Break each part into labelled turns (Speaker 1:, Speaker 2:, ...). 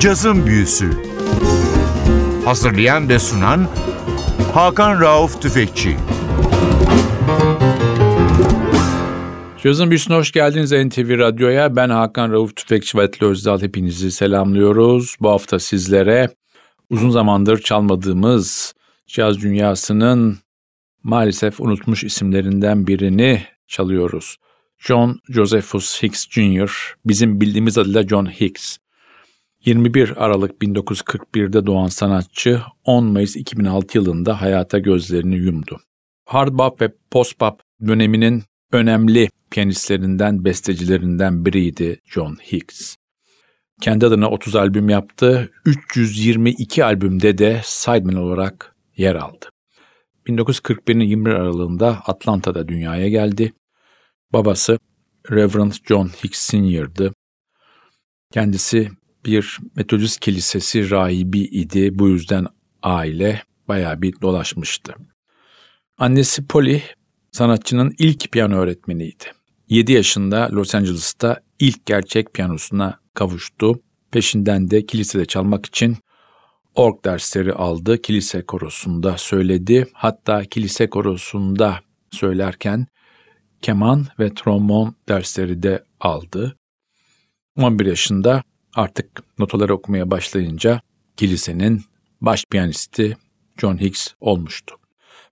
Speaker 1: Cazın Büyüsü Hazırlayan ve sunan Hakan Rauf Tüfekçi
Speaker 2: Cazın Büyüsü'ne hoş geldiniz NTV Radyo'ya. Ben Hakan Rauf Tüfekçi ve Atli Özdal hepinizi selamlıyoruz. Bu hafta sizlere uzun zamandır çalmadığımız caz dünyasının maalesef unutmuş isimlerinden birini çalıyoruz. John Josephus Hicks Jr., bizim bildiğimiz adıyla John Hicks. 21 Aralık 1941'de doğan sanatçı 10 Mayıs 2006 yılında hayata gözlerini yumdu. Hard bop ve post bop döneminin önemli piyanistlerinden, bestecilerinden biriydi John Hicks. Kendi adına 30 albüm yaptı, 322 albümde de sideman olarak yer aldı. 1941'in 21 aralığında Atlanta'da dünyaya geldi. Babası Reverend John Hicks Sr.'dı. Kendisi bir Metodist kilisesi rahibi idi. Bu yüzden aile bayağı bir dolaşmıştı. Annesi Polly sanatçının ilk piyano öğretmeniydi. 7 yaşında Los Angeles'ta ilk gerçek piyanosuna kavuştu. Peşinden de kilisede çalmak için org dersleri aldı. Kilise korosunda söyledi. Hatta kilise korosunda söylerken keman ve trombon dersleri de aldı. 11 yaşında artık notaları okumaya başlayınca kilisenin baş piyanisti John Hicks olmuştu.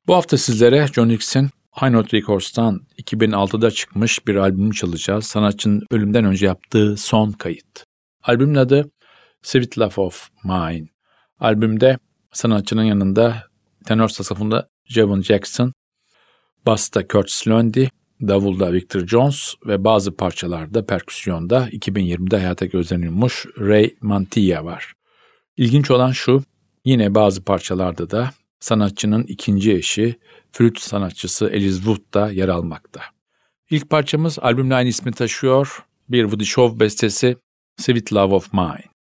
Speaker 2: Bu hafta sizlere John Hicks'in High Note Records'tan 2006'da çıkmış bir albümü çalacağız. Sanatçının ölümden önce yaptığı son kayıt. Albümün adı Sweet Love of Mine. Albümde sanatçının yanında tenor saksafonda Javon Jackson, basta Curtis Lundy, davulda Victor Jones ve bazı parçalarda perküsyonda 2020'de hayata gözlenilmiş Ray Mantilla var. İlginç olan şu, yine bazı parçalarda da sanatçının ikinci eşi, flüt sanatçısı Eliz Wood da yer almakta. İlk parçamız albümle aynı ismi taşıyor, bir Woody Shaw bestesi Sweet Love of Mine.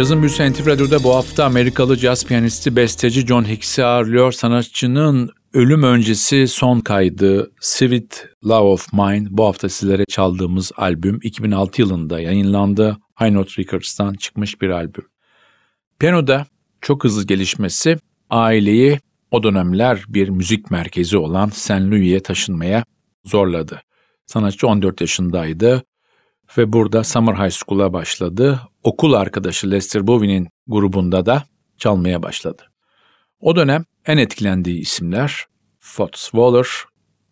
Speaker 2: Cazın Büyüsü NTV Radyo'da bu hafta Amerikalı caz piyanisti besteci John Hicks'i ağırlıyor. Sanatçının ölüm öncesi son kaydı Sweet Love of Mine bu hafta sizlere çaldığımız albüm 2006 yılında yayınlandı. High Note Records'tan çıkmış bir albüm. Piyanoda çok hızlı gelişmesi aileyi o dönemler bir müzik merkezi olan St. Louis'e taşınmaya zorladı. Sanatçı 14 yaşındaydı ve burada Summer High School'a başladı. Okul arkadaşı Lester Bowie'nin grubunda da çalmaya başladı. O dönem en etkilendiği isimler Fats Waller,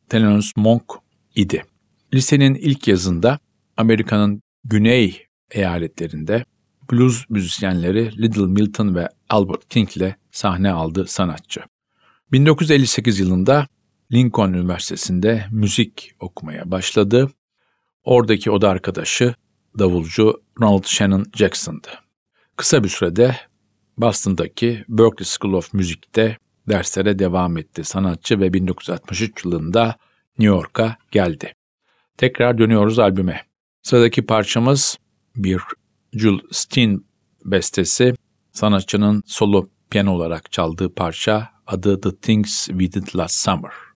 Speaker 2: Thelonious Monk idi. Lisenin ilk yazında Amerika'nın güney eyaletlerinde blues müzisyenleri Little Milton ve Albert King ile sahne aldı sanatçı. 1958 yılında Lincoln Üniversitesi'nde müzik okumaya başladı. Oradaki oda arkadaşı davulcu Ronald Shannon Jackson'dı. Kısa bir sürede Boston'daki Berklee School of Music'te derslere devam etti sanatçı ve 1963 yılında New York'a geldi. Tekrar dönüyoruz albüme. Sıradaki parçamız bir Jules Steen bestesi. Sanatçının solo piyano olarak çaldığı parça adı The Things We Did Last Summer.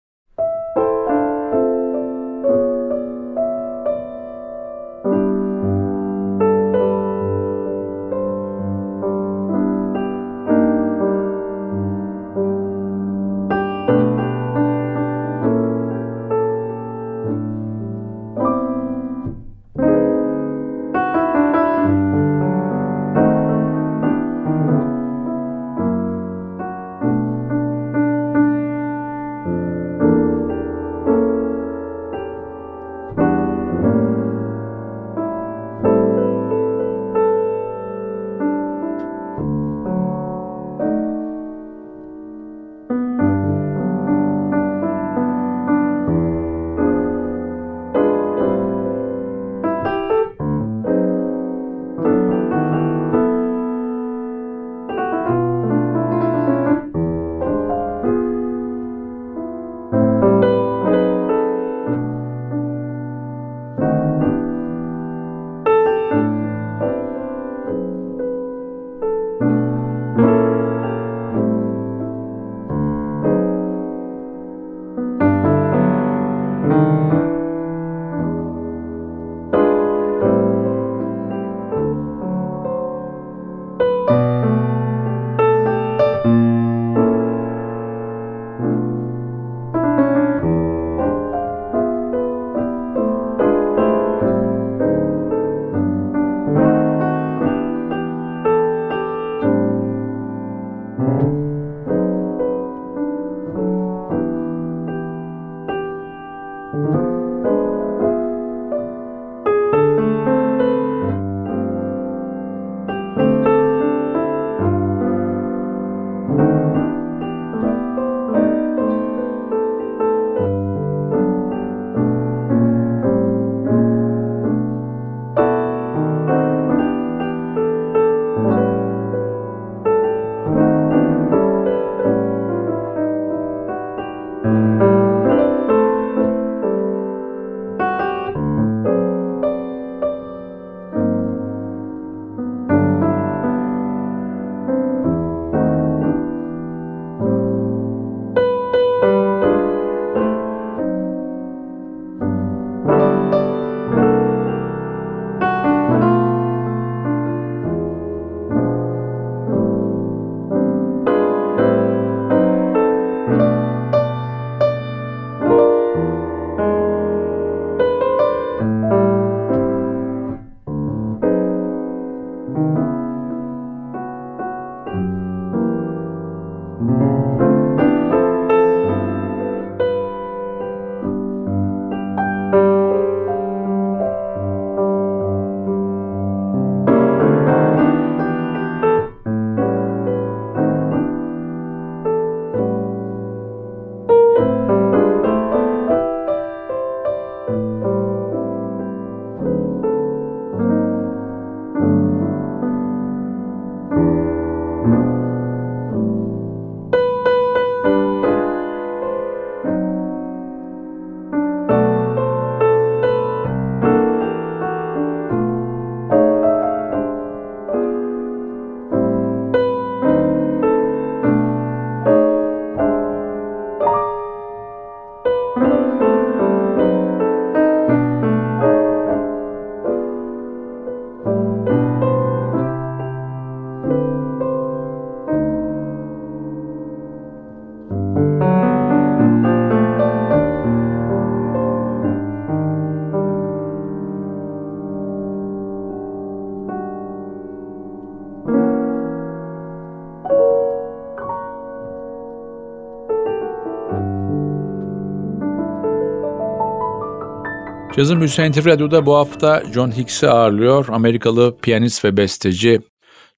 Speaker 2: Cazın NTV Radyo'da bu hafta John Hicks'i ağırlıyor. Amerikalı piyanist ve besteci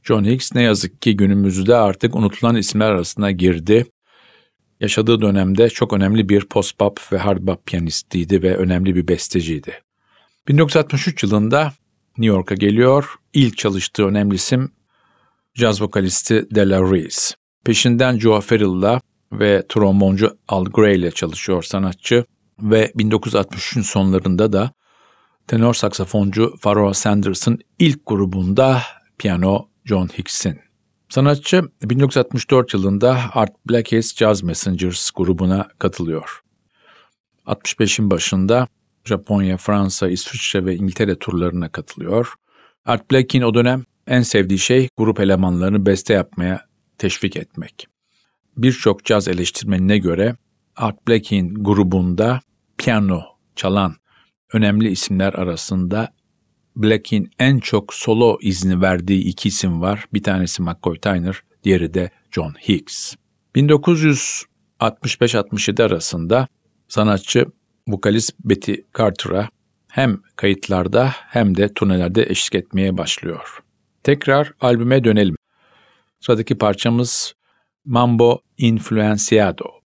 Speaker 2: John Hicks ne yazık ki günümüzde artık unutulan isimler arasına girdi. Yaşadığı dönemde çok önemli bir post-pop ve hard bop piyanistiydi ve önemli bir besteciydi. 1963 yılında New York'a geliyor. İlk çalıştığı önemli isim caz vokalisti Della Reese. Peşinden Joe Farrell'la ve tromboncu Al Gray ile çalışıyor sanatçı ve 1963'ün sonlarında da tenor saksafoncu Pharoah Sanders'ın ilk grubunda piyano John Hicks'in. Sanatçı 1964 yılında Art Blakey's Jazz Messengers grubuna katılıyor. 65'in başında Japonya, Fransa, İsviçre ve İngiltere turlarına katılıyor. Art Blakey'in o dönem en sevdiği şey grup elemanlarını beste yapmaya teşvik etmek. Birçok caz eleştirmenine göre Art Blakey'in grubunda piyano çalan önemli isimler arasında Black'in en çok solo izni verdiği iki isim var. Bir tanesi McCoy Tyner, diğeri de John Hicks. 1965-67 arasında sanatçı vokalist Betty Carter'a hem kayıtlarda hem de turnelerde eşlik etmeye başlıyor. Tekrar albüme dönelim. Sıradaki parçamız Mambo Influenciado.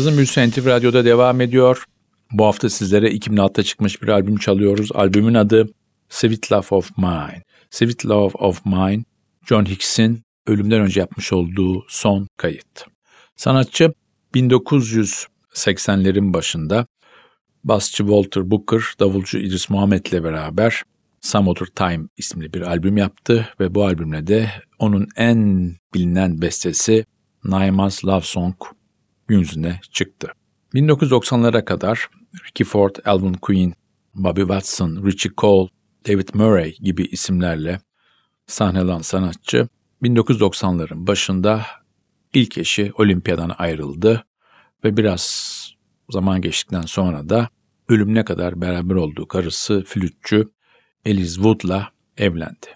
Speaker 2: Cazın Büyüsü NTV Radyo'da devam ediyor. Bu hafta sizlere 2006'da çıkmış bir albüm çalıyoruz. Albümün adı Sweet Love of Mine. Sweet Love of Mine, John Hicks'in ölümden önce yapmış olduğu son kayıt. Sanatçı 1980'lerin başında basçı Walter Booker, davulcu İdris Muhammed ile beraber Some Other Time isimli bir albüm yaptı ve bu albümle de onun en bilinen bestesi Naima's Love Song yüzüne çıktı. 1990'lara kadar Ricky Ford, Alvin Queen, Bobby Watson, Richie Cole, David Murray gibi isimlerle sahnelen sanatçı 1990'ların başında ilk eşi Olimpiya'dan ayrıldı ve biraz zaman geçtikten sonra da ölümüne kadar beraber olduğu karısı flütçü Eliz Wood'la evlendi.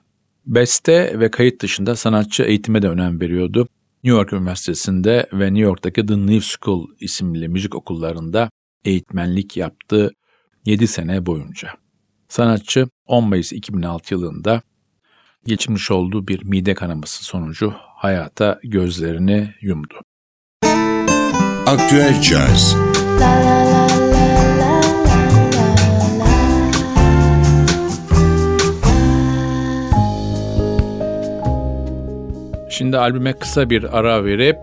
Speaker 2: Beste ve kayıt dışında sanatçı eğitime de önem veriyordu. New York Üniversitesi'nde ve New York'taki The New School isimli müzik okullarında eğitmenlik yaptı 7 sene boyunca. Sanatçı 10 Mayıs 2006 yılında geçirmiş olduğu bir mide kanaması sonucu hayata gözlerini yumdu.
Speaker 1: Aktüel Caz
Speaker 2: Şimdi albüme kısa bir ara verip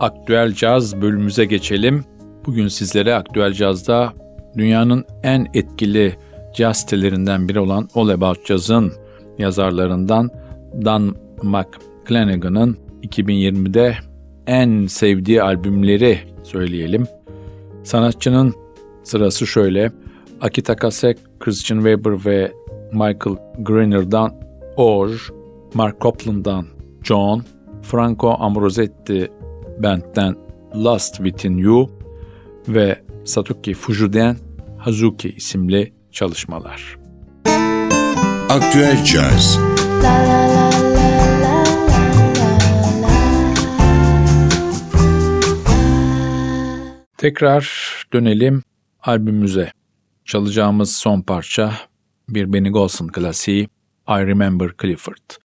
Speaker 2: aktüel caz bölümümüze geçelim. Bugün sizlere aktüel cazda dünyanın en etkili caz sitelerinden biri olan All About Jazz'ın yazarlarından Dan McClanagan'ın 2020'de en sevdiği albümleri söyleyelim. Sanatçının sırası şöyle. Akita Kasek, Christian Weber ve Michael Grainer'dan Or, Mark Copland'dan John, Franco Ambrosetti Band'den Lost Within You ve Satoki Fuji'den Hazuki isimli çalışmalar.
Speaker 1: Aktüel Caz
Speaker 2: Tekrar dönelim albümümüze. Çalacağımız son parça bir Benny Golson klasiği I Remember Clifford.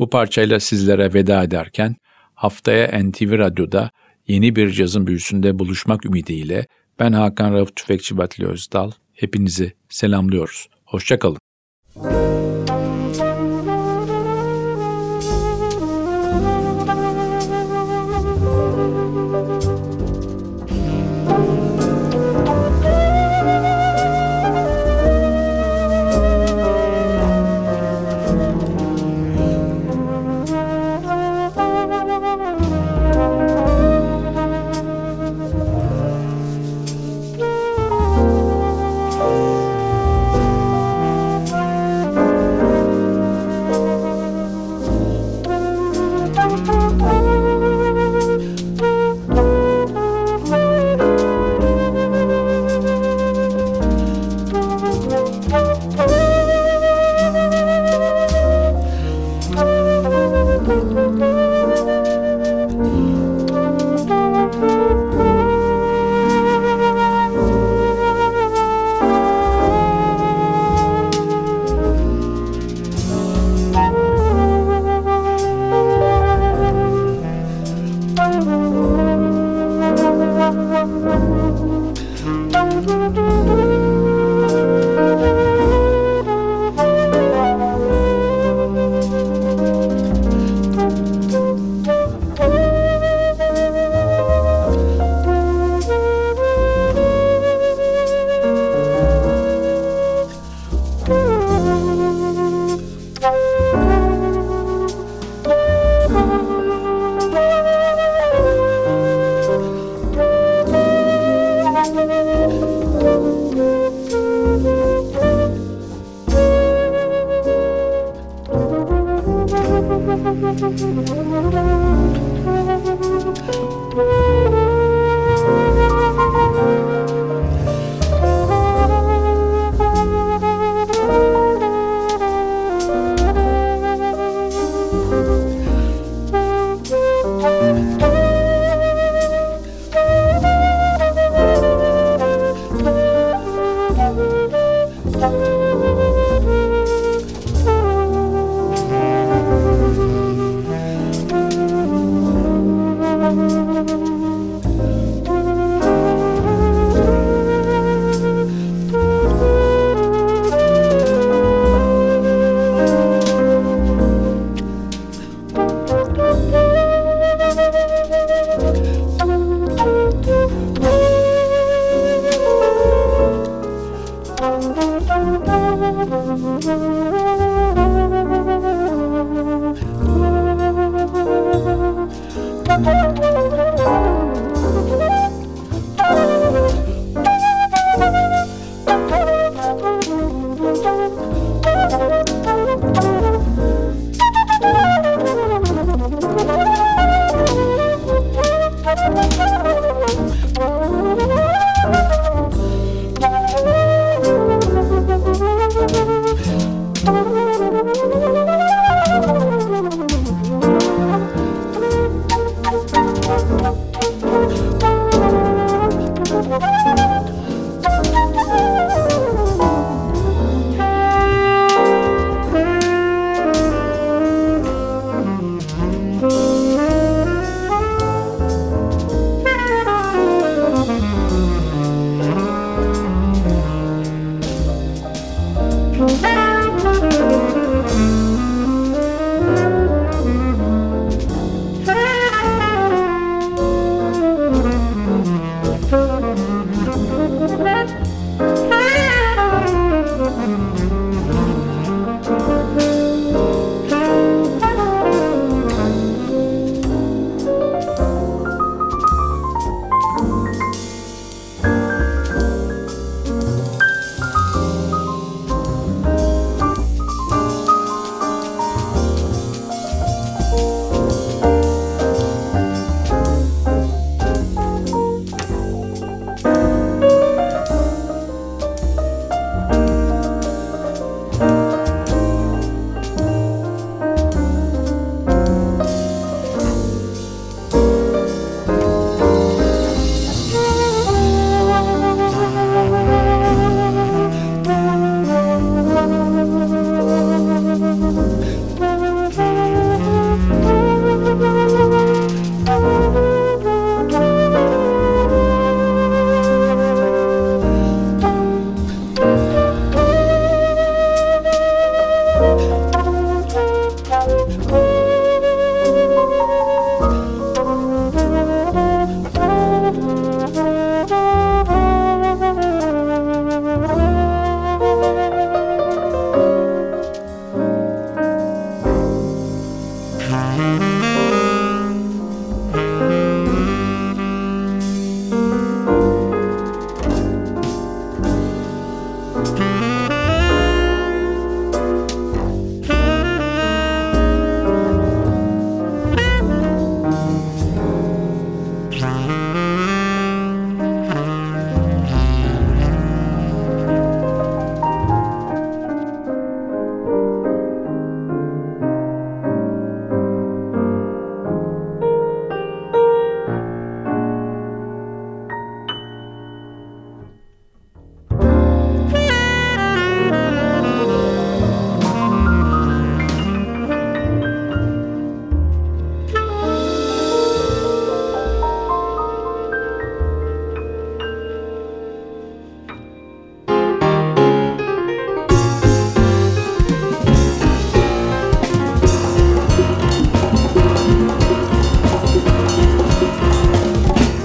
Speaker 2: Bu parçayla sizlere veda ederken haftaya NTV Radyo'da yeni bir cazın büyüsünde buluşmak ümidiyle ben Hakan Rauf Tüfekçi Batlı Özdal. Hepinizi selamlıyoruz. Hoşçakalın.